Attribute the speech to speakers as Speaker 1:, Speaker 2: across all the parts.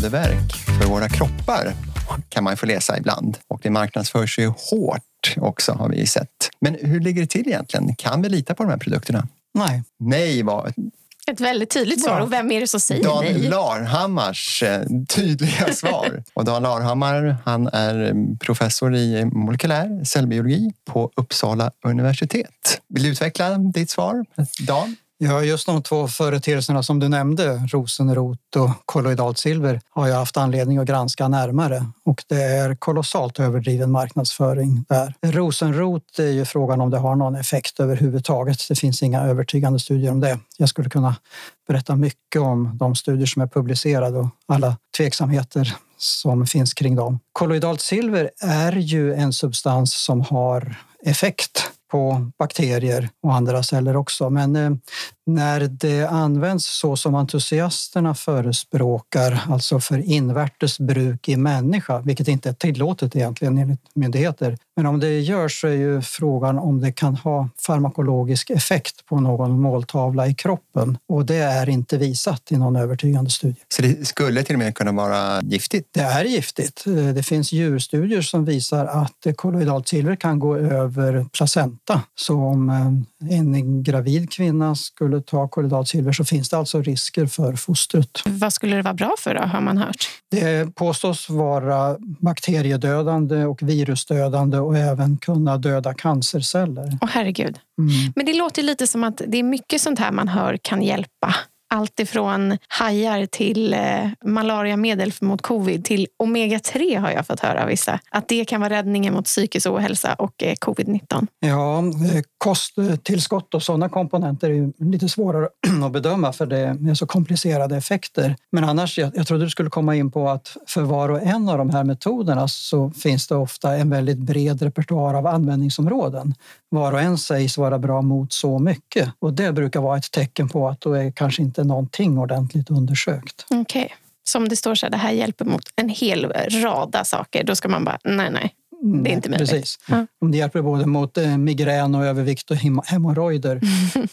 Speaker 1: underverk för våra kroppar kan man få läsa ibland. Och det marknadsförs ju hårt också har vi sett. Men hur ligger det till egentligen? Kan vi lita på de här produkterna?
Speaker 2: Nej.
Speaker 1: Nej var
Speaker 3: ett väldigt tydligt svar. Och vem är det som säger
Speaker 1: Dan
Speaker 3: nej?
Speaker 1: Dan Larhammars eh, tydliga svar. Och Dan Larhammar han är eh, professor i molekylär cellbiologi på Uppsala universitet. Vill du utveckla ditt svar, Dan?
Speaker 2: Ja, just de två företeelserna som du nämnde, rosenrot och kolloidalt silver, har jag haft anledning att granska närmare och det är kolossalt överdriven marknadsföring där. Rosenrot är ju frågan om det har någon effekt överhuvudtaget. Det finns inga övertygande studier om det. Jag skulle kunna berätta mycket om de studier som är publicerade och alla tveksamheter som finns kring dem. Kolloidalt silver är ju en substans som har effekt på bakterier och andra celler också. Men eh, när det används så som entusiasterna förespråkar, alltså för invärtes bruk i människa, vilket inte är tillåtet egentligen enligt myndigheter. Men om det görs så är ju frågan om det kan ha farmakologisk effekt på någon måltavla i kroppen och det är inte visat i någon övertygande studie.
Speaker 1: Så det skulle till och med kunna vara giftigt?
Speaker 2: Det är giftigt. Det finns djurstudier som visar att kolloidalt silver kan gå över placenta. Så om en gravid kvinna skulle ta kolloidalt silver så finns det alltså risker för fostret.
Speaker 3: Vad skulle det vara bra för då, har man hört?
Speaker 2: Det påstås vara bakteriedödande och virusdödande och även kunna döda cancerceller.
Speaker 3: Åh herregud. Mm. Men det låter lite som att det är mycket sånt här man hör kan hjälpa allt ifrån hajar till eh, malariamedel mot covid till omega-3 har jag fått höra av vissa. Att det kan vara räddningen mot psykisk ohälsa och eh, covid-19.
Speaker 2: Ja, eh, kosttillskott och sådana komponenter är lite svårare att bedöma för det är så komplicerade effekter. Men annars, jag, jag trodde du skulle komma in på att för var och en av de här metoderna så finns det ofta en väldigt bred repertoar av användningsområden. Var och en sägs vara bra mot så mycket och det brukar vara ett tecken på att då är kanske inte någonting ordentligt undersökt.
Speaker 3: Okej. Okay. Som det står så här, det här hjälper mot en hel rada saker. Då ska man bara, nej, nej. Det är inte möjligt.
Speaker 2: Precis. Ja. Om det hjälper både mot eh, migrän och övervikt och hemorrojder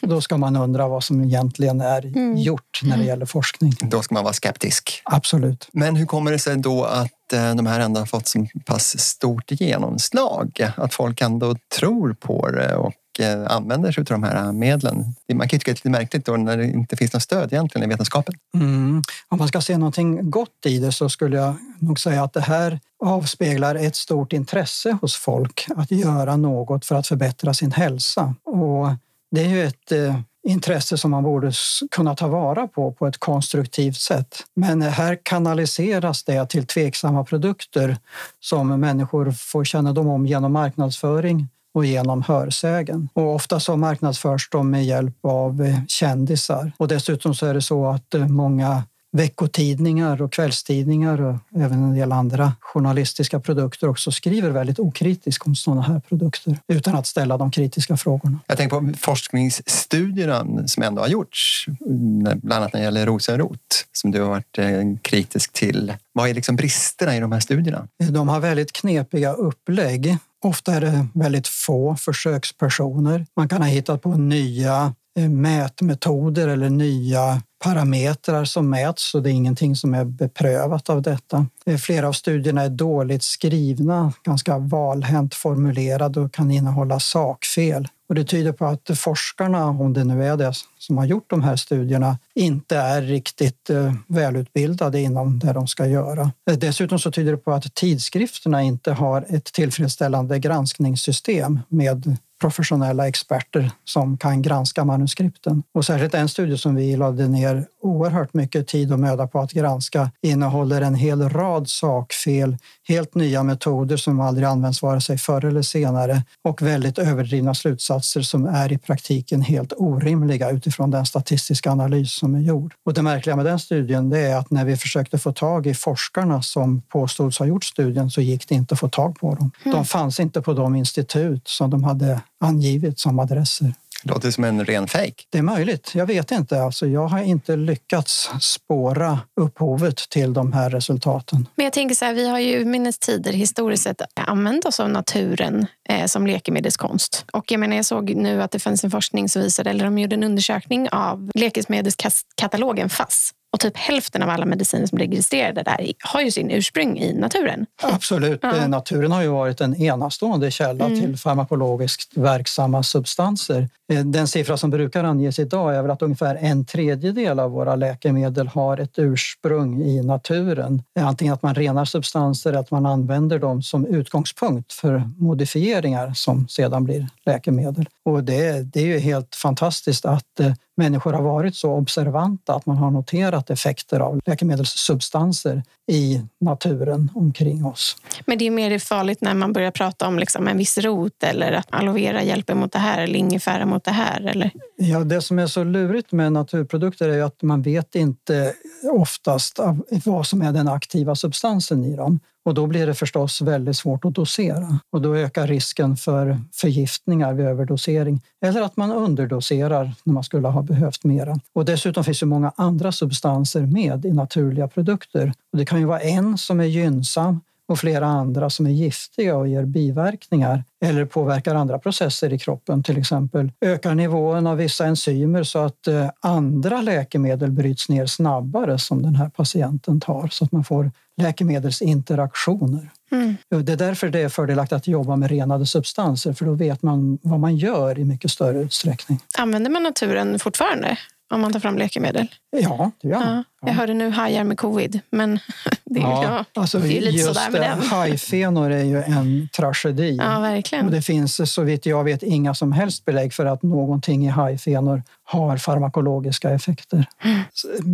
Speaker 2: då ska man undra vad som egentligen är mm. gjort när det mm. gäller forskning.
Speaker 1: Då ska man vara skeptisk.
Speaker 2: Absolut.
Speaker 1: Men hur kommer det sig då att eh, de här ändå har fått så pass stort genomslag? Att folk ändå tror på det och Eh, använder sig av de här eh, medlen. Man kan tycka att det är lite märkligt då när det inte finns något stöd egentligen i vetenskapen.
Speaker 2: Mm. Om man ska se någonting gott i det så skulle jag nog säga att det här avspeglar ett stort intresse hos folk att göra något för att förbättra sin hälsa. Och det är ju ett eh, intresse som man borde kunna ta vara på på ett konstruktivt sätt. Men här kanaliseras det till tveksamma produkter som människor får kännedom om genom marknadsföring och genom hörsägen. Och ofta så marknadsförs de med hjälp av eh, kändisar. Och dessutom så är det så att eh, många veckotidningar och kvällstidningar och även en del andra journalistiska produkter också skriver väldigt okritiskt om sådana här produkter utan att ställa de kritiska frågorna.
Speaker 1: Jag tänker på forskningsstudierna som ändå har gjorts, bland annat när det gäller rosenrot som du har varit eh, kritisk till. Vad är liksom bristerna i de här studierna?
Speaker 2: De har väldigt knepiga upplägg Ofta är det väldigt få försökspersoner. Man kan ha hittat på nya Eh, mätmetoder eller nya parametrar som mäts och det är ingenting som är beprövat av detta. Eh, flera av studierna är dåligt skrivna, ganska valhänt formulerade och kan innehålla sakfel. Och det tyder på att forskarna, om det nu är det som har gjort de här studierna, inte är riktigt eh, välutbildade inom det de ska göra. Dessutom så tyder det på att tidskrifterna inte har ett tillfredsställande granskningssystem med professionella experter som kan granska manuskripten. Och särskilt en studie som vi lade ner oerhört mycket tid och möda på att granska innehåller en hel rad sakfel, helt nya metoder som aldrig används vare sig förr eller senare och väldigt överdrivna slutsatser som är i praktiken helt orimliga utifrån den statistiska analys som är gjord. Och det märkliga med den studien det är att när vi försökte få tag i forskarna som påstods ha gjort studien så gick det inte att få tag på dem. De mm. fanns inte på de institut som de hade angivit som adresser.
Speaker 1: Det låter som en ren fejk.
Speaker 2: Det är möjligt. Jag vet inte. Alltså, jag har inte lyckats spåra upphovet till de här resultaten.
Speaker 3: Men jag tänker så här, vi har ju minnes tider historiskt sett använt oss av naturen eh, som läkemedelskonst. Och jag menar, jag såg nu att det fanns en forskning som visade, eller de gjorde en undersökning av läkemedelskatalogen FASS Och typ hälften av alla mediciner som är registrerade där har ju sin ursprung i naturen.
Speaker 2: Absolut. Ja. Naturen har ju varit en enastående källa mm. till farmakologiskt verksamma substanser. Eh, den siffra som brukar anges idag är väl att ungefär en tredjedel av våra läkemedel har ett ursprung i naturen. Antingen att man renar substanser eller att man använder dem som utgångspunkt för modifieringar som sedan blir läkemedel. Och det, det är ju helt fantastiskt att eh, människor har varit så observanta att man har noterat effekter av läkemedelssubstanser i naturen omkring oss.
Speaker 3: Men det är mer farligt när man börjar prata om liksom en viss rot eller att aloe vera hjälper mot det här eller ingefära mot det här? Eller?
Speaker 2: Ja, det som är så lurigt med naturprodukter är att man vet inte oftast vad som är den aktiva substansen i dem. Och då blir det förstås väldigt svårt att dosera och då ökar risken för förgiftningar vid överdosering eller att man underdoserar när man skulle ha behövt mera. Och dessutom finns det många andra substanser med i naturliga produkter. Och det kan ju vara en som är gynnsam och flera andra som är giftiga och ger biverkningar eller påverkar andra processer i kroppen. Till exempel ökar nivån av vissa enzymer så att eh, andra läkemedel bryts ner snabbare som den här patienten tar så att man får läkemedelsinteraktioner. Mm. Det är därför det är fördelaktigt att jobba med renade substanser för då vet man vad man gör i mycket större utsträckning.
Speaker 3: Använder man naturen fortfarande? Om man tar fram läkemedel?
Speaker 2: Ja, det gör man.
Speaker 3: Ja, jag hörde nu hajar med covid, men det är, ja, alltså, det är lite
Speaker 2: just
Speaker 3: sådär med den.
Speaker 2: Hajfenor är ju en tragedi.
Speaker 3: Ja, verkligen.
Speaker 2: Och det finns så vitt jag vet inga som helst belägg för att någonting i hajfenor har farmakologiska effekter. Mm.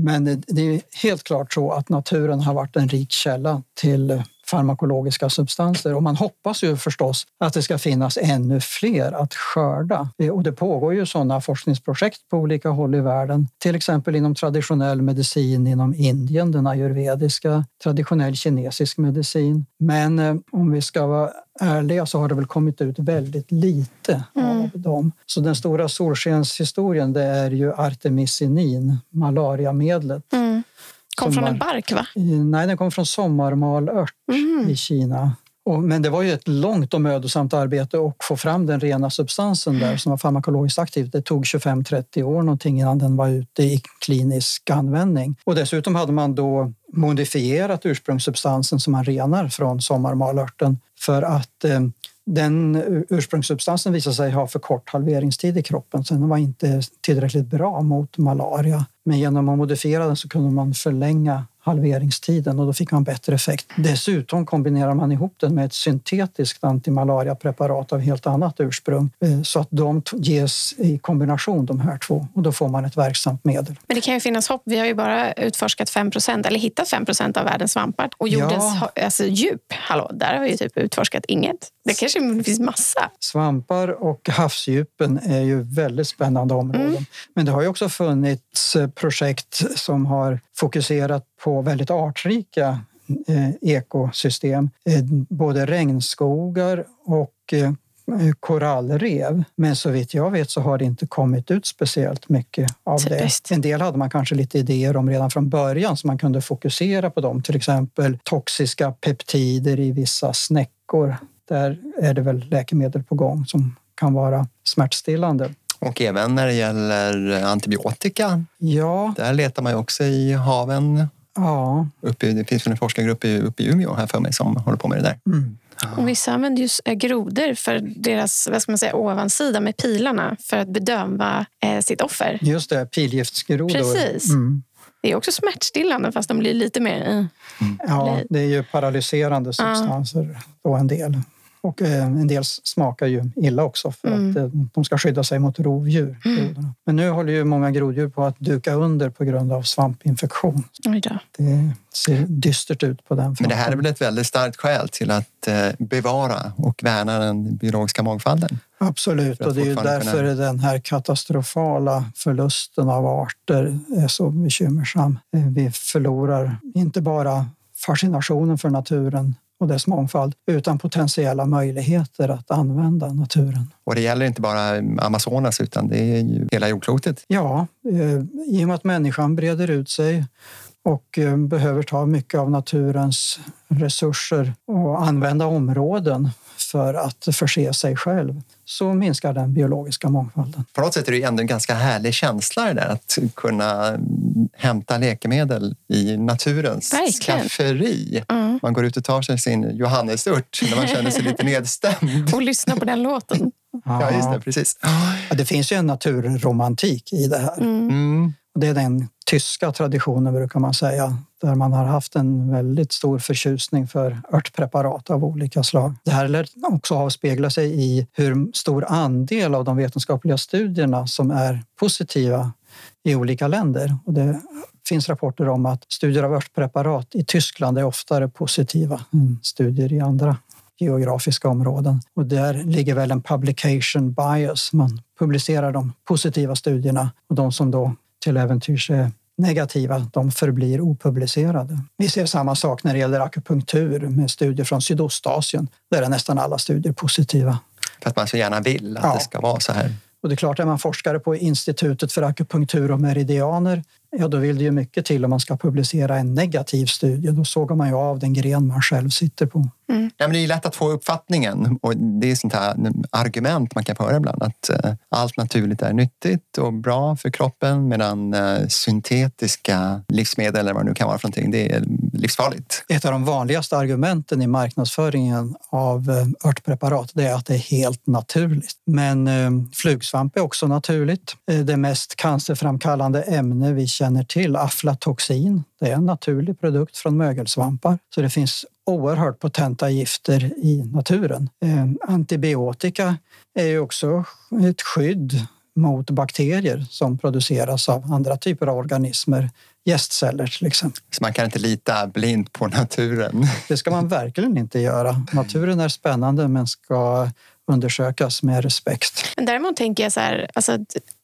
Speaker 2: Men det är helt klart så att naturen har varit en rik källa till farmakologiska substanser och man hoppas ju förstås att det ska finnas ännu fler att skörda. Och det pågår ju sådana forskningsprojekt på olika håll i världen, till exempel inom traditionell medicin inom Indien, den ayurvediska, traditionell kinesisk medicin. Men eh, om vi ska vara ärliga så har det väl kommit ut väldigt lite mm. av dem. Så den stora solskenshistorien det är ju artemisinin, malariamedlet.
Speaker 3: Mm Kom från en bark, va?
Speaker 2: Nej, den kom från sommarmalört mm. i Kina. Och, men det var ju ett långt och mödosamt arbete att få fram den rena substansen där som var farmakologiskt aktiv. Det tog 25-30 år någonting innan den var ute i klinisk användning. Och dessutom hade man då modifierat ursprungssubstansen som man renar från sommarmalörten för att eh, den ursprungssubstansen visade sig ha för kort halveringstid i kroppen så den var inte tillräckligt bra mot malaria. Men genom att modifiera den så kunde man förlänga halveringstiden och då fick man bättre effekt. Dessutom kombinerar man ihop den med ett syntetiskt antimalariapreparat av helt annat ursprung eh, så att de ges i kombination de här två och då får man ett verksamt medel.
Speaker 3: Men det kan ju finnas hopp. Vi har ju bara utforskat 5% eller hittat 5% av världens svampar och jordens ja. alltså, djup, hallå, där har vi ju typ utforskat inget. Det kanske finns massa.
Speaker 2: Svampar och havsdjupen är ju väldigt spännande områden. Mm. Men det har ju också funnits eh, projekt som har fokuserat på väldigt artrika eh, ekosystem. Eh, både regnskogar och eh, korallrev. Men så vitt jag vet så har det inte kommit ut speciellt mycket av Typiskt. det. En del hade man kanske lite idéer om redan från början så man kunde fokusera på dem. Till exempel toxiska peptider i vissa snäckor. Där är det väl läkemedel på gång som kan vara smärtstillande.
Speaker 1: Och även när det gäller antibiotika.
Speaker 2: Ja.
Speaker 1: Där letar man ju också i haven.
Speaker 2: Ja.
Speaker 1: Uppe, det finns en forskargrupp uppe i Umeå här för mig som håller på med det där.
Speaker 2: Mm.
Speaker 3: Och vissa använder just eh, grodor för deras vad ska man säga, ovansida med pilarna för att bedöma eh, sitt offer.
Speaker 2: Just det, pilgiftsgrodor.
Speaker 3: Precis. Mm. Det är också smärtstillande fast de blir lite mer... Mm.
Speaker 2: Ja, det är ju paralyserande substanser då en del. Och eh, en del smakar ju illa också för mm. att eh, de ska skydda sig mot rovdjur. Mm. Men nu håller ju många groddjur på att duka under på grund av svampinfektion. Det ser dystert ut på den fronten.
Speaker 1: Men det här är väl ett väldigt starkt skäl till att eh, bevara och värna den biologiska mångfalden?
Speaker 2: Absolut, och det är ju därför kunna... den här katastrofala förlusten av arter är så bekymmersam. Vi förlorar inte bara fascinationen för naturen och dess mångfald utan potentiella möjligheter att använda naturen.
Speaker 1: Och det gäller inte bara Amazonas utan det är ju hela jordklotet?
Speaker 2: Ja, eh, i och med att människan breder ut sig och eh, behöver ta mycket av naturens resurser och använda områden för att förse sig själv så minskar den biologiska mångfalden.
Speaker 1: På något sätt är det ändå en ganska härlig känsla det där att kunna hämta läkemedel i naturens
Speaker 3: Verkligen.
Speaker 1: skafferi.
Speaker 3: Mm.
Speaker 1: Man går ut och tar sig sin johannesört när man känner sig lite nedstämd.
Speaker 3: Och lyssna på den låten.
Speaker 1: Ja, just det, precis.
Speaker 2: Ja, det finns ju en naturromantik i det här.
Speaker 3: Mm.
Speaker 2: Det är den tyska traditionen brukar man säga, där man har haft en väldigt stor förtjusning för örtpreparat av olika slag. Det här lär också avspegla sig i hur stor andel av de vetenskapliga studierna som är positiva i olika länder. Och det finns rapporter om att studier av örtpreparat i Tyskland är oftare positiva än studier i andra geografiska områden. Och där ligger väl en publication bias. Man publicerar de positiva studierna och de som då till äventyrs är negativa, de förblir opublicerade. Vi ser samma sak när det gäller akupunktur med studier från Sydostasien. Där är nästan alla studier positiva.
Speaker 1: För att man så gärna vill att
Speaker 2: Ja.
Speaker 1: det ska vara så här.
Speaker 2: Och det är klart, är man forskare på Institutet för akupunktur och meridianer, ja då vill det ju mycket till om man ska publicera en negativ studie. Då sågar man ju av den gren man själv sitter på.
Speaker 1: Ja, men det är lätt att få uppfattningen och det är sånt här argument man kan få höra ibland att eh, allt naturligt är nyttigt och bra för kroppen medan eh, syntetiska livsmedel eller vad det nu kan vara för någonting, det är livsfarligt.
Speaker 2: Ett av de vanligaste argumenten i marknadsföringen av eh, örtpreparat det är att det är helt naturligt. Men flugsvamp är också naturligt. Det mest cancerframkallande ämne vi känner till, aflatoxin, det är en naturlig produkt från mögelsvampar. Så det finns oerhört potenta gifter i naturen. Eh, Antibiotika är ju också ett skydd mot bakterier som produceras av andra typer av organismer, gästceller till exempel.
Speaker 1: Så man kan inte lita blint på naturen.
Speaker 2: Det ska man verkligen inte göra. Naturen är spännande men ska undersökas med respekt.
Speaker 3: Men däremot tänker jag så här, alltså,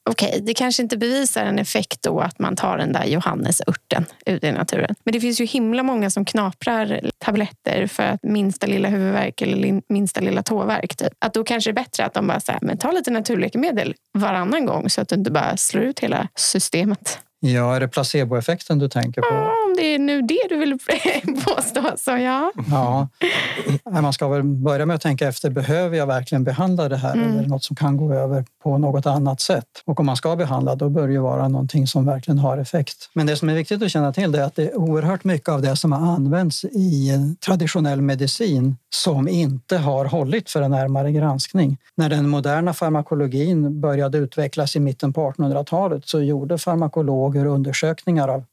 Speaker 3: okej, det kanske inte bevisar en effekt då att man tar den där johannesörten ute i naturen. Men det finns ju himla många som knaprar tabletter för att minsta lilla huvudvärk eller minsta lilla tåvärk. Typ. Att då kanske det är bättre att de bara säger, men ta lite naturläkemedel varannan gång så att du inte bara slår ut hela systemet.
Speaker 2: Ja, är det placeboeffekten du tänker på?
Speaker 3: Om det är nu det du vill påstå, så ja.
Speaker 2: Ja, man ska väl börja med att tänka efter, behöver jag verkligen behandla det här
Speaker 3: Mm.
Speaker 2: eller något som kan gå över på något annat sätt? Och om man ska behandla, då bör det ju vara någonting som verkligen har effekt. Men det som är viktigt att känna till det är att det är oerhört mycket av det som har använts i traditionell medicin som inte har hållit för en närmare granskning. När den moderna farmakologin började utvecklas i mitten på 1800-talet så gjorde farmakologer undersökningar av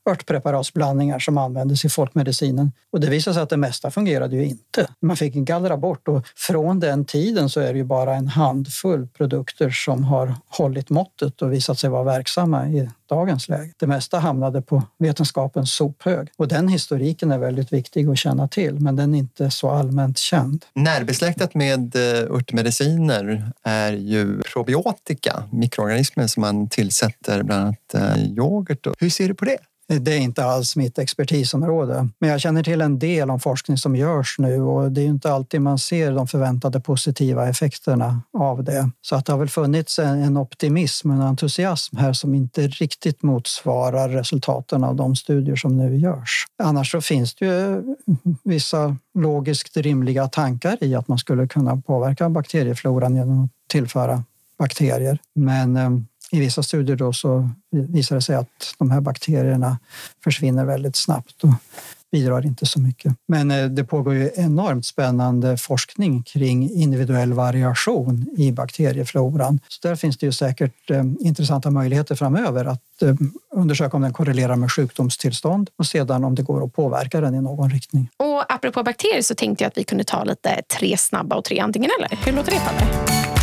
Speaker 2: örtpreparatsblandningar som användes i folkmedicinen. Och det visade sig att det mesta fungerade ju inte. Man fick gallra bort och från den tiden så är det ju bara en handfull produkter som har hållit måttet och visat sig vara verksamma i dagens läge. Det mesta hamnade på vetenskapens sophög och den historiken är väldigt viktig att känna till men den är inte så allmänt känd.
Speaker 1: Närbesläktat med eh, örtmediciner är ju probiotika, mikroorganismer som man tillsätter bland annat eh, yoghurt. Hur ser du på det?
Speaker 2: Det är inte alls mitt expertisområde, men jag känner till en del om forskning som görs nu och det är inte alltid man ser de förväntade positiva effekterna av det. Så att det har väl funnits en optimism och en entusiasm här som inte riktigt motsvarar resultaten av de studier som nu görs. Annars så finns det ju eh, vissa logiskt rimliga tankar i att man skulle kunna påverka bakteriefloran genom att tillföra bakterier. Men eh, i vissa studier då så visar det sig att de här bakterierna försvinner väldigt snabbt och bidrar inte så mycket. Men eh, det pågår ju enormt spännande forskning kring individuell variation i bakteriefloran. Så där finns det ju säkert eh, intressanta möjligheter framöver att eh, undersöka om den korrelerar med sjukdomstillstånd och sedan om det går att påverka den i någon riktning.
Speaker 3: Och apropå bakterier så tänkte jag att vi kunde ta lite tre snabba och tre antingen eller. Hur låter det Palle?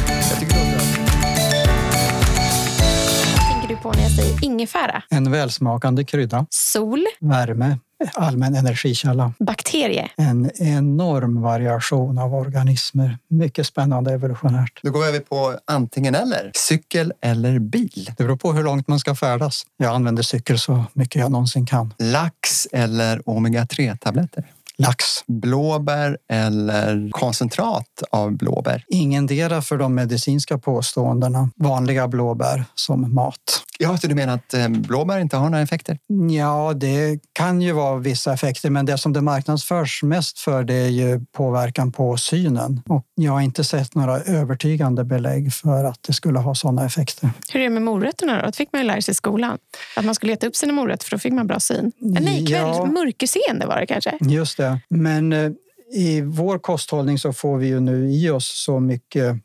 Speaker 3: På när jag säger ingefära?
Speaker 2: En välsmakande krydda,
Speaker 3: Sol,
Speaker 2: värme, allmän energikälla.
Speaker 3: bakterie.
Speaker 2: En enorm variation av organismer. Mycket spännande evolutionärt.
Speaker 1: Då går vi över på antingen eller. Cykel eller bil.
Speaker 2: Det beror på hur långt man ska färdas. Jag använder cykel så mycket jag någonsin kan.
Speaker 1: Lax eller omega-3-tabletter.
Speaker 2: Lax.
Speaker 1: Blåbär eller koncentrat av blåbär?
Speaker 2: Ingendera för de medicinska påståendena. Vanliga blåbär som mat.
Speaker 1: Ja, så du menar att eh, blåbär inte har några effekter?
Speaker 2: Ja, det kan ju vara vissa effekter, men det som det marknadsförs mest för det är ju påverkan på synen. Och jag har inte sett några övertygande belägg för att det skulle ha sådana effekter.
Speaker 3: Hur är det med morötterna då? Det fick man ju lära sig i skolan. Att man skulle leta upp sina morötter för då fick man bra syn. Nej, kväll,
Speaker 2: Ja.
Speaker 3: mörkerseende var det kanske.
Speaker 2: Just det. Men eh, i vår kosthållning så får vi ju nu i oss så mycket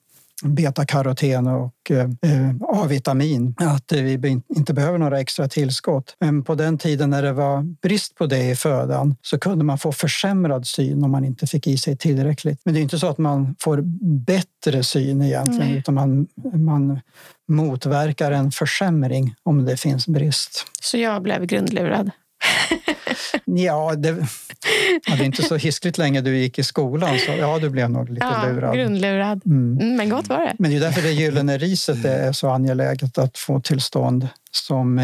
Speaker 2: betakaroten och eh, A-vitamin att eh, vi inte behöver några extra tillskott. Men på den tiden när det var brist på det i födan så kunde man få försämrad syn om man inte fick i sig tillräckligt. Men det är inte så att man får bättre syn egentligen
Speaker 3: Nej.
Speaker 2: utan man, man motverkar en försämring om det finns brist.
Speaker 3: Så jag blev grundlurad.
Speaker 2: Ja, det, ja, det är inte så hiskligt länge du gick i skolan så ja, du blev nog lite
Speaker 3: Ja,
Speaker 2: lurad.
Speaker 3: grundlurad.
Speaker 2: Mm.
Speaker 3: Mm, men gott var det.
Speaker 2: Men det är därför det gyllene riset är så angeläget att få till stånd som,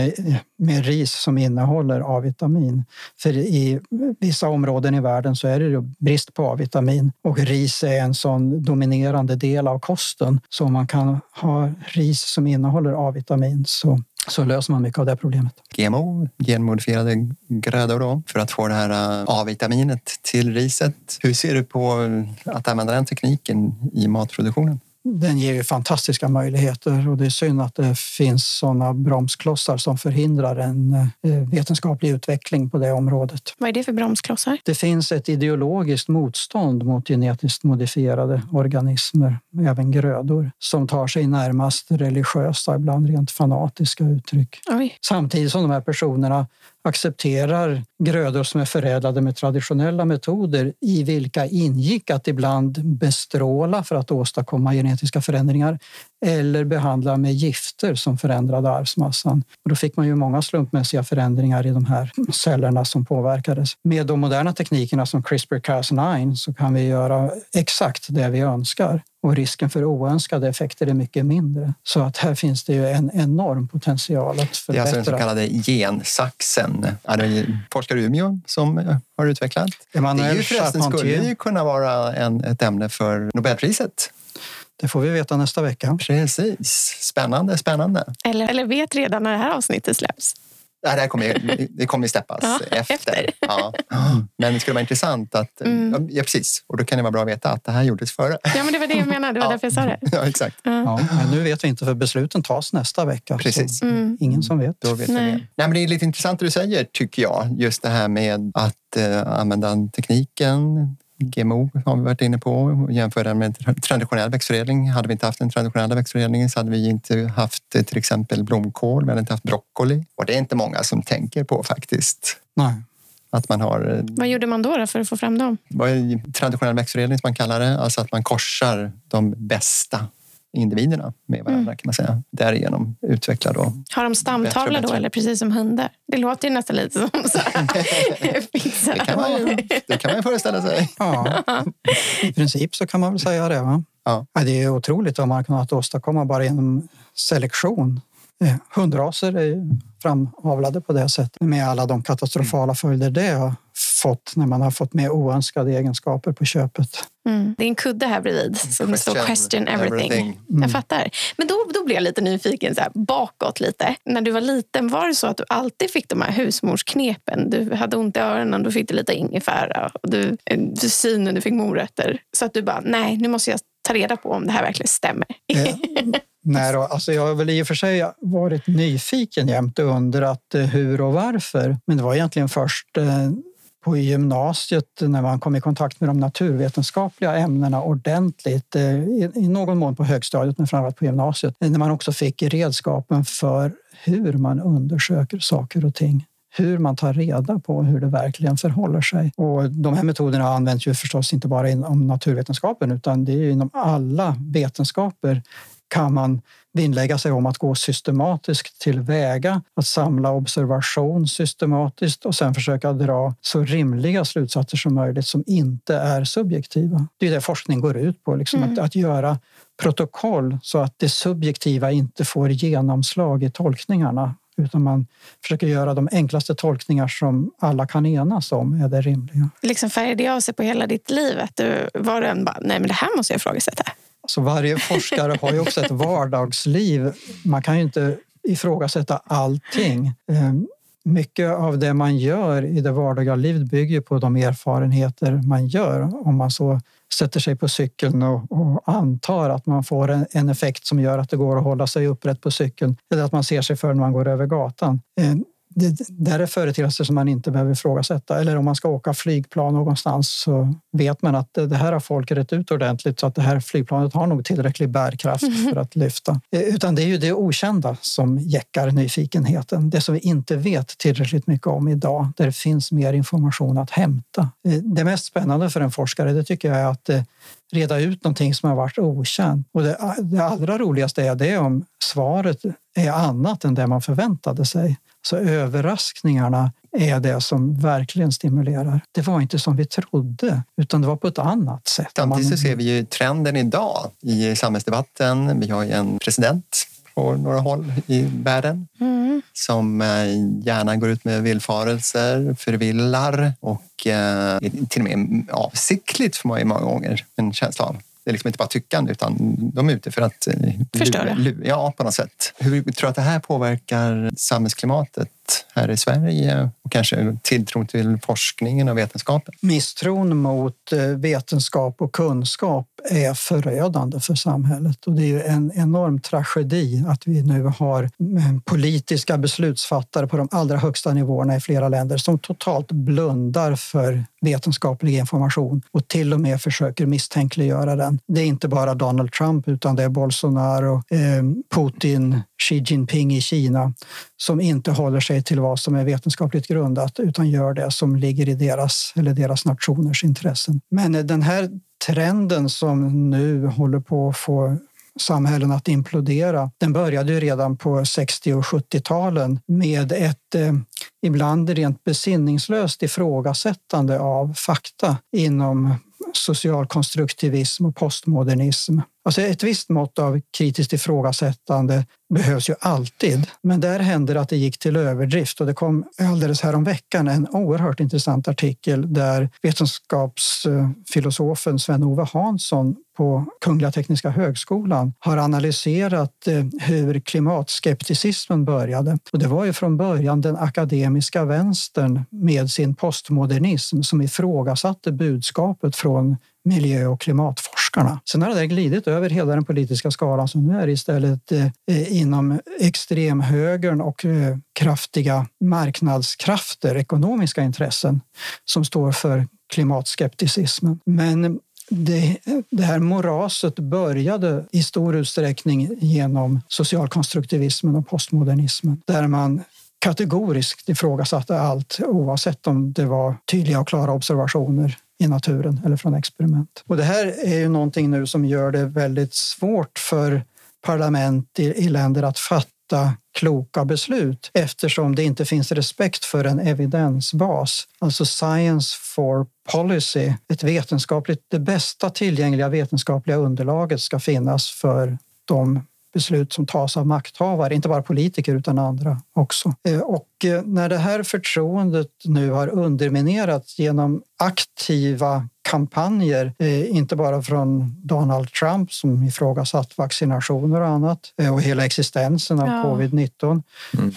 Speaker 2: med ris som innehåller A-vitamin. För i vissa områden i världen så är det brist på A-vitamin och ris är en sån dominerande del av kosten. Så om man kan ha ris som innehåller A-vitamin så, så löser man mycket av det problemet.
Speaker 1: GMO, genmodifierade grödor då, för att få det här eh, A-vitaminet till riset. Hur ser du på att använda den tekniken i matproduktionen?
Speaker 2: Den ger ju fantastiska möjligheter och det är synd att det finns sådana bromsklossar som förhindrar en eh, vetenskaplig utveckling på det området.
Speaker 3: Vad är det för bromsklossar?
Speaker 2: Det finns ett ideologiskt motstånd mot genetiskt modifierade organismer, även grödor, som tar sig närmast religiösa, ibland rent fanatiska uttryck.
Speaker 3: Oj.
Speaker 2: Samtidigt som de här personerna accepterar grödor som är förädlade med traditionella metoder i vilka ingick att ibland bestråla för att åstadkomma genetiska förändringar eller behandla med gifter som förändrade arvsmassan. Och då fick man ju många slumpmässiga förändringar i de här cellerna som påverkades. Med de moderna teknikerna som CRISPR-Cas9 så kan vi göra exakt det vi önskar och risken för oönskade effekter är mycket mindre. Så att här finns det ju en enorm potential att
Speaker 1: Det är alltså den så
Speaker 2: förbättra.
Speaker 1: kallade gensaxen. Ja, det är forskare i Umeå som eh, har utvecklat. Det är ju förresten skulle ju kunna vara en, ett ämne för Nobelpriset.
Speaker 2: Det får vi veta nästa vecka.
Speaker 1: Precis. Spännande, spännande.
Speaker 3: Eller, eller vet redan när det här avsnittet släpps.
Speaker 1: Det, här kommer, ju- det kommer ju släppas
Speaker 3: Ja,
Speaker 1: efter.
Speaker 3: efter.
Speaker 1: Ja. Men det skulle vara intressant att...
Speaker 3: Mm.
Speaker 1: Ja, precis. Och då kan det vara bra att veta att det här gjordes före.
Speaker 3: Ja, men det var det jag menade. Det var
Speaker 1: Ja.
Speaker 3: därför jag sa det.
Speaker 1: Ja, exakt.
Speaker 2: Ja, men nu vet vi inte för besluten tas nästa vecka.
Speaker 1: Precis.
Speaker 3: Mm.
Speaker 2: ingen som vet.
Speaker 1: Då vet
Speaker 3: Nej.
Speaker 1: Nej, men det är lite intressant det du säger, tycker jag. Just det här med att eh, använda tekniken. GMO har vi varit inne på och jämföra den med tra- traditionell växtförädling. Hade vi inte haft den traditionella växtförädlingen så hade vi inte haft eh, till exempel blomkål, vi hade inte haft broccoli. Och det är inte många som tänker på faktiskt.
Speaker 2: Nej.
Speaker 1: Att man har eh,
Speaker 3: Vad gjorde man då, då för att få fram dem?
Speaker 1: vad är traditionell växtförädling som man kallar det, alltså att man korsar de bästa individerna med varandra kan man säga. Därigenom utveckla då.
Speaker 3: Har de stamtavla
Speaker 1: Bättre
Speaker 3: då, eller precis som hundar? Det låter ju nästan lite som så här.
Speaker 1: Det kan man ju, det kan man ju föreställa sig.
Speaker 2: Ja, i princip så kan man väl säga det. Va?
Speaker 1: Ja.
Speaker 2: Ja, det är otroligt vad man kunnat åstadkomma bara genom selektion. Eh, Hundraser är framavlade på det sättet med alla de katastrofala följder det har fått när man har fått med oönskade egenskaper på köpet.
Speaker 3: Mm. Det är en kudde här bredvid som det står question everything.
Speaker 1: everything.
Speaker 3: Jag fattar. Men då, då blir jag lite nyfiken, så här, bakåt lite. När du var liten, var det så att du alltid fick de här husmorsknepen? Du hade ont i öronen, du fick lite ingefära. Och du, eh, du synen, du fick morötter. Så att du bara, nej, nu måste jag ta reda på om det här verkligen stämmer.
Speaker 2: Eh, Nej då, alltså jag har väl i och för sig varit nyfiken jämt och undrat eh, hur och varför. Men det var egentligen först eh, på gymnasiet när man kom i kontakt med de naturvetenskapliga ämnena ordentligt. eh, I någon mån på högstadiet, men framförallt på gymnasiet. När man också fick redskapen för hur man undersöker saker och ting hur man tar reda på hur det verkligen förhåller sig. Och de här metoderna används ju förstås inte bara inom naturvetenskapen utan det är ju inom alla vetenskaper kan man vinnlägga sig om att gå systematiskt tillväga, att samla observation systematiskt och sen försöka dra så rimliga slutsatser som möjligt som inte är subjektiva. Det är det forskning går ut på, liksom
Speaker 3: Mm.
Speaker 2: att, att göra protokoll så att det subjektiva inte får genomslag i tolkningarna utan man försöker göra de enklaste tolkningar som alla kan enas om är det rimliga.
Speaker 3: Liksom färgade det av sig på hela ditt liv? Att du var en bara, nej men det här måste jag ifrågasätta?
Speaker 2: Så varje forskare har ju också ett vardagsliv. Man kan ju inte ifrågasätta allting. Ehm, mycket av det man gör i det vardagliga livet bygger på de erfarenheter man gör. Om man så sätter sig på cykeln och, och antar att man får en, en, effekt som gör att det går att hålla sig upprätt på cykeln eller att man ser sig för när man går över gatan. Det där är företeelser som man inte behöver ifrågasätta. Eller om man ska åka flygplan någonstans så vet man att det här har folk rätt ut ordentligt så att det här flygplanet har nog tillräcklig bärkraft för att lyfta. Eh, utan det är ju det okända som jäckar nyfikenheten. Det som vi inte vet tillräckligt mycket om idag, där det finns mer information att hämta. Eh, det mest spännande för en forskare, det tycker jag är att eh, reda ut någonting som har varit okänt. Och det, det allra roligaste är det om svaret är annat än det man förväntade sig. Så överraskningarna är det som verkligen stimulerar. Det var inte som vi trodde, utan det var på ett annat sätt.
Speaker 1: Samtidigt så ser vi ju trenden idag i samhällsdebatten. Vi har ju en president på några håll i världen mm. som eh, gärna går ut med villfarelser, förvillar och eh, till och med avsiktligt får man ju många gånger en känsla av det är liksom inte bara tyckande utan de är ute för att eh,
Speaker 3: förstöra.
Speaker 1: Ja, på något sätt. Hur tror du att det här påverkar samhällsklimatet här i Sverige och kanske tilltron till forskningen och vetenskapen?
Speaker 2: Misstron mot eh, vetenskap och kunskap är förödande för samhället och det är ju en enorm tragedi att vi nu har mm, politiska beslutsfattare på de allra högsta nivåerna i flera länder som totalt blundar för vetenskaplig information och till och med försöker misstänkliggöra den. Det är inte bara Donald Trump utan det är Bolsonaro, eh, Putin, Xi Jinping i Kina som inte håller sig till vad som är vetenskapligt grundat utan gör det som ligger i deras eller deras nationers intressen. Men den här trenden som nu håller på att få samhällen att implodera. Den började ju redan på 60 och 70-talen med ett eh, ibland rent besinningslöst ifrågasättande av fakta inom socialkonstruktivism och postmodernism. Alltså ett visst mått av kritiskt ifrågasättande behövs ju alltid, men där hände det att det gick till överdrift och det kom alldeles häromveckan en oerhört intressant artikel där vetenskapsfilosofen Sven-Ove Hansson på Kungliga Tekniska högskolan har analyserat eh, hur klimatskepticismen började. Och det var ju från början den akademiska vänstern med sin postmodernism som ifrågasatte budskapet från miljö och klimatforskarna. Sen har det glidit över hela den politiska skalan så nu är det istället eh, inom extremhögern och eh, kraftiga marknadskrafter, ekonomiska intressen som står för klimatskepticismen. Men det, det, här moraset började i stor utsträckning genom socialkonstruktivismen och postmodernismen där man kategoriskt ifrågasatte allt oavsett om det var tydliga och klara observationer i naturen eller från experiment. Och det här är ju någonting nu som gör det väldigt svårt för parlament i, i länder att fatta kloka beslut eftersom det inte finns respekt för en evidensbas, alltså science for policy. Ett vetenskapligt, det bästa tillgängliga vetenskapliga underlaget ska finnas för de beslut som tas av makthavare, inte bara politiker utan andra också. Eh, och eh, när det här förtroendet nu har underminerats genom aktiva kampanjer, eh, inte bara från Donald Trump som ifrågasatt vaccinationer och annat och hela existensen av ja. covid-19, mm.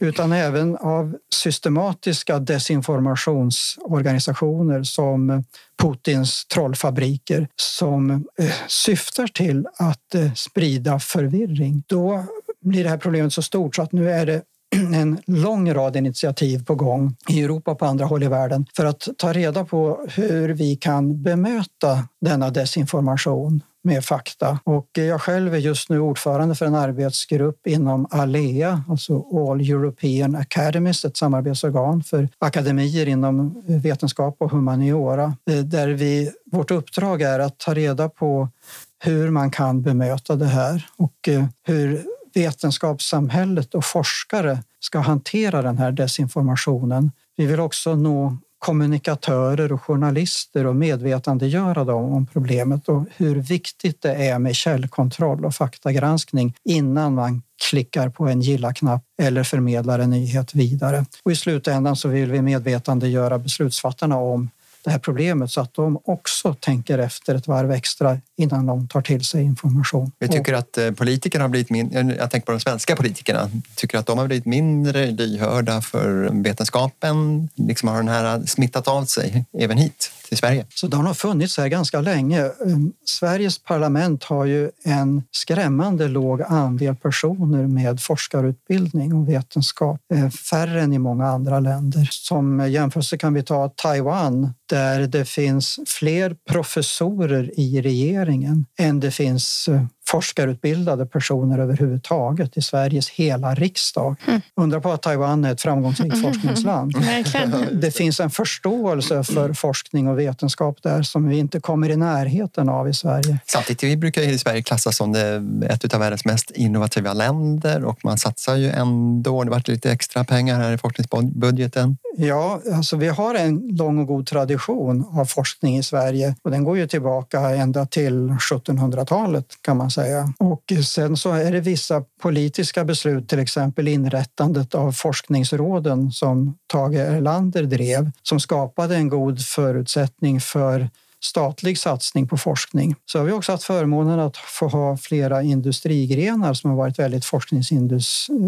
Speaker 2: utan även av systematiska desinformationsorganisationer som Putins trollfabriker som syftar till att sprida förvirring. Då blir det här problemet så stort så att nu är det en lång rad initiativ på gång i Europa och på andra håll i världen för att ta reda på hur vi kan bemöta denna desinformation med fakta. Och jag själv är just nu ordförande för en arbetsgrupp inom ALEA, alltså All European Academies, ett samarbetsorgan för akademier inom vetenskap och humaniora, eh, där vi, vårt uppdrag är att ta reda på hur man kan bemöta det här och eh, hur vetenskapssamhället och forskare ska hantera den här desinformationen. Vi vill också nå kommunikatörer och journalister och medvetandegöra dem om problemet och hur viktigt det är med källkontroll och faktagranskning innan man klickar på en gilla-knapp eller förmedlar en nyhet vidare. Och I slutändan så vill vi medvetandegöra beslutsfattarna om det här problemet så att de också tänker efter ett varv extra innan de tar till sig information.
Speaker 1: Jag tycker att eh, politikerna har blivit mindre, jag tänker på de svenska politikerna, tycker att de har blivit mindre lyhörda för vetenskapen. Liksom har den här smittat av sig även hit till Sverige?
Speaker 2: Så de har funnits här ganska länge. Ehm, Sveriges parlament har ju en skrämmande låg andel personer med forskarutbildning och vetenskap. Eh, färre än i många andra länder. Som jämförelse kan vi ta Taiwan där det finns fler professorer i regeringen än det finns eh, forskarutbildade personer överhuvudtaget i Sveriges hela riksdag. Mm. Undra på att Taiwan är ett framgångsrikt mm. forskningsland. Det finns en förståelse för forskning och vetenskap där som vi inte kommer i närheten av i Sverige.
Speaker 1: Samtidigt vi brukar i Sverige klassas som ett av världens mest innovativa länder och man satsar ju ändå, det varit lite extra pengar här i forskningsbudgeten.
Speaker 2: Ja, alltså vi har en lång och god tradition av forskning i Sverige och den går ju tillbaka ända till 1700-talet kan man säga. Och sen så är det vissa politiska beslut, till exempel inrättandet av forskningsråden som Tage Erlander drev, som skapade en god förutsättning för statlig satsning på forskning. Så har vi också haft förmånen att få ha flera industrigrenar som har varit väldigt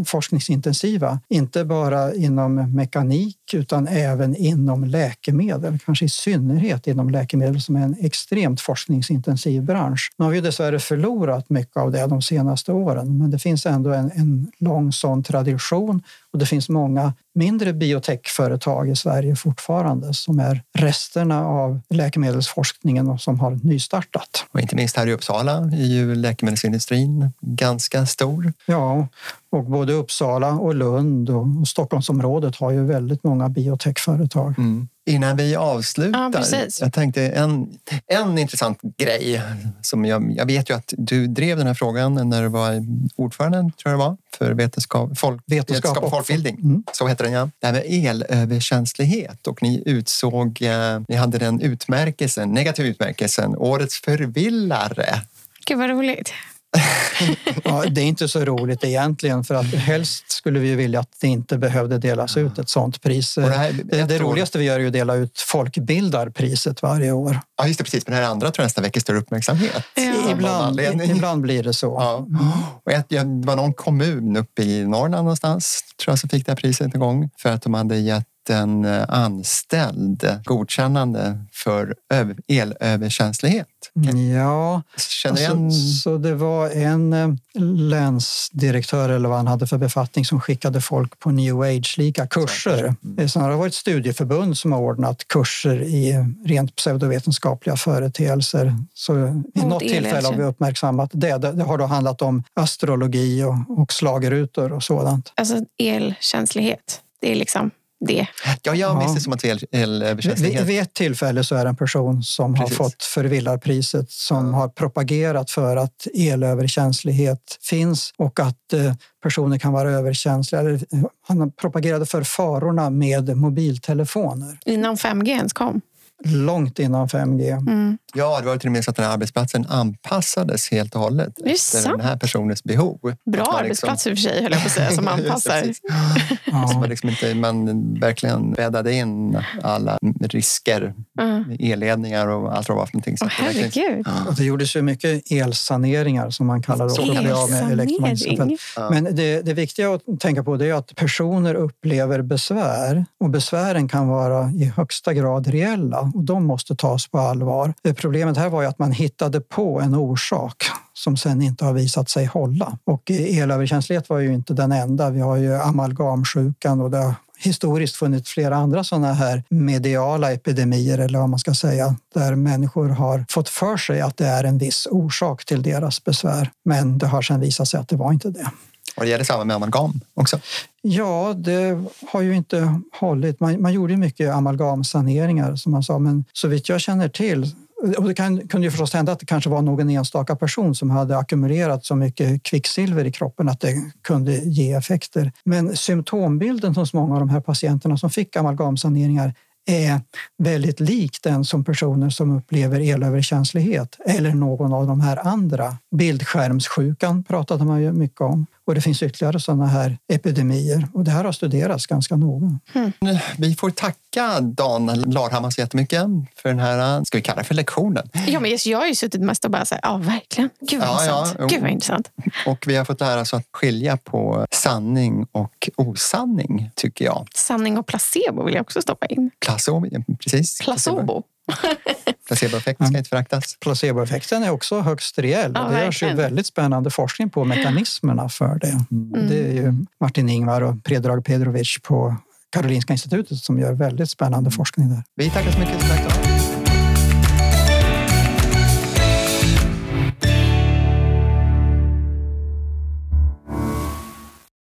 Speaker 2: forskningsintensiva. Inte bara inom mekanik utan även inom läkemedel, kanske i synnerhet inom läkemedel som är en extremt forskningsintensiv bransch. Nu har vi dessvärre förlorat mycket av det de senaste åren, men det finns ändå en, en lång sån tradition och det finns många mindre biotechföretag i Sverige fortfarande som är resterna av läkemedelsforskningen och som har nystartat.
Speaker 1: Och inte minst här i Uppsala är ju läkemedelsindustrin ganska stor.
Speaker 2: Ja, och både Uppsala och Lund och Stockholmsområdet har ju väldigt många biotechföretag. Mm.
Speaker 1: Innan vi avslutar, ja, jag tänkte en, en intressant grej. Som jag, jag vet ju att du drev den här frågan när du var ordförande, tror jag det var, för vetenskap, folk, vetenskap, vetenskap och folkbildning. Mm. Så heter den ja. Det här med elöverkänslighet och ni utsåg, eh, ni hade den utmärkelsen, negativ utmärkelsen, Årets förvillare.
Speaker 3: Gud vad roligt.
Speaker 2: Ja, det är inte så roligt egentligen för att helst skulle vi vilja att det inte behövde delas ut ett sånt pris. Det, här, det, det roligaste vi gör är att dela ut Folkbildarpriset varje år.
Speaker 1: Ja, just det, precis. Men det här andra tror jag nästan väcker större uppmärksamhet.
Speaker 2: Ja. Ibland, ibland blir det så. Ja.
Speaker 1: Och ett, det var någon kommun uppe i Norrland någonstans tror jag som fick det här priset en gång för att de hade gett en eh, anställd godkännande för elöverkänslighet.
Speaker 2: Ja, alltså, så det var en eh, länsdirektör eller vad han hade för befattning som skickade folk på new age-lika kurser. Mm. Sen har det varit studieförbund som har ordnat kurser i rent pseudovetenskapliga företeelser. Så vid något tillfälle har vi uppmärksammat det. Det har då handlat om astrologi och, och slagerutor och sådant.
Speaker 3: Alltså elkänslighet, det är liksom det.
Speaker 1: Ja, jag minns det som att elöverkänslighet...
Speaker 2: Vid ett tillfälle så är det en person som Precis. har fått förvillarpriset som har propagerat för att elöverkänslighet finns och att eh, personer kan vara överkänsliga. Han propagerade för farorna med mobiltelefoner.
Speaker 3: Innan 5G ens kom?
Speaker 2: Långt innan 5G. Mm.
Speaker 1: Ja, det var till och med så att den här arbetsplatsen anpassades helt och hållet efter den här personens behov.
Speaker 3: Bra liksom... arbetsplats i och för sig, höll jag på att säga, som anpassar.
Speaker 1: ja. Så man, liksom inte, man verkligen bäddade in alla risker, mm. elledningar och allt vad det var för någonting.
Speaker 3: Så oh, herregud.
Speaker 2: Ja. det gjordes ju mycket elsaneringar som man kallar det.
Speaker 3: Elsanering?
Speaker 2: Men det, det viktiga att tänka på är att personer upplever besvär och besvären kan vara i högsta grad reella och de måste tas på allvar. Problemet här var ju att man hittade på en orsak som sen inte har visat sig hålla. Och elöverkänslighet var ju inte den enda. Vi har ju amalgamsjukan och det har historiskt funnits flera andra sådana här mediala epidemier eller vad man ska säga, där människor har fått för sig att det är en viss orsak till deras besvär. Men det har sen visat sig att det var inte det.
Speaker 1: Och det gäller samma med amalgam också?
Speaker 2: Ja, det har ju inte hållit. Man, man gjorde mycket amalgamsaneringar som man sa, men så vitt jag känner till och det kan, kunde ju förstås hända att det kanske var någon enstaka person som hade ackumulerat så mycket kvicksilver i kroppen att det kunde ge effekter. Men symptombilden hos många av de här patienterna som fick amalgamsaneringar är väldigt lik den som personer som upplever elöverkänslighet eller någon av de här andra. Bildskärmssjukan pratade man ju mycket om. Och det finns ytterligare sådana här epidemier och det här har studerats ganska noga.
Speaker 1: Mm. Vi får tacka Dan Larhammar så jättemycket för den här, ska vi kalla det för lektionen?
Speaker 3: Ja, men jag har ju suttit mest och bara sagt, ja verkligen, gud vad, ja, intressant. Ja, gud vad intressant.
Speaker 1: Och vi har fått lära oss att skilja på sanning och osanning, tycker jag.
Speaker 3: Sanning och placebo vill jag också stoppa in.
Speaker 1: Placebo, precis.
Speaker 3: Placebo.
Speaker 1: Placeboeffekten ska inte föraktas.
Speaker 2: Placeboeffekten är också högst reell. Ja, det görs ju väldigt spännande forskning på mekanismerna för det. Mm. Det är ju Martin Ingvar och Predrag Pedrovic på Karolinska institutet som gör väldigt spännande forskning där.
Speaker 1: Vi tackar så mycket. Tack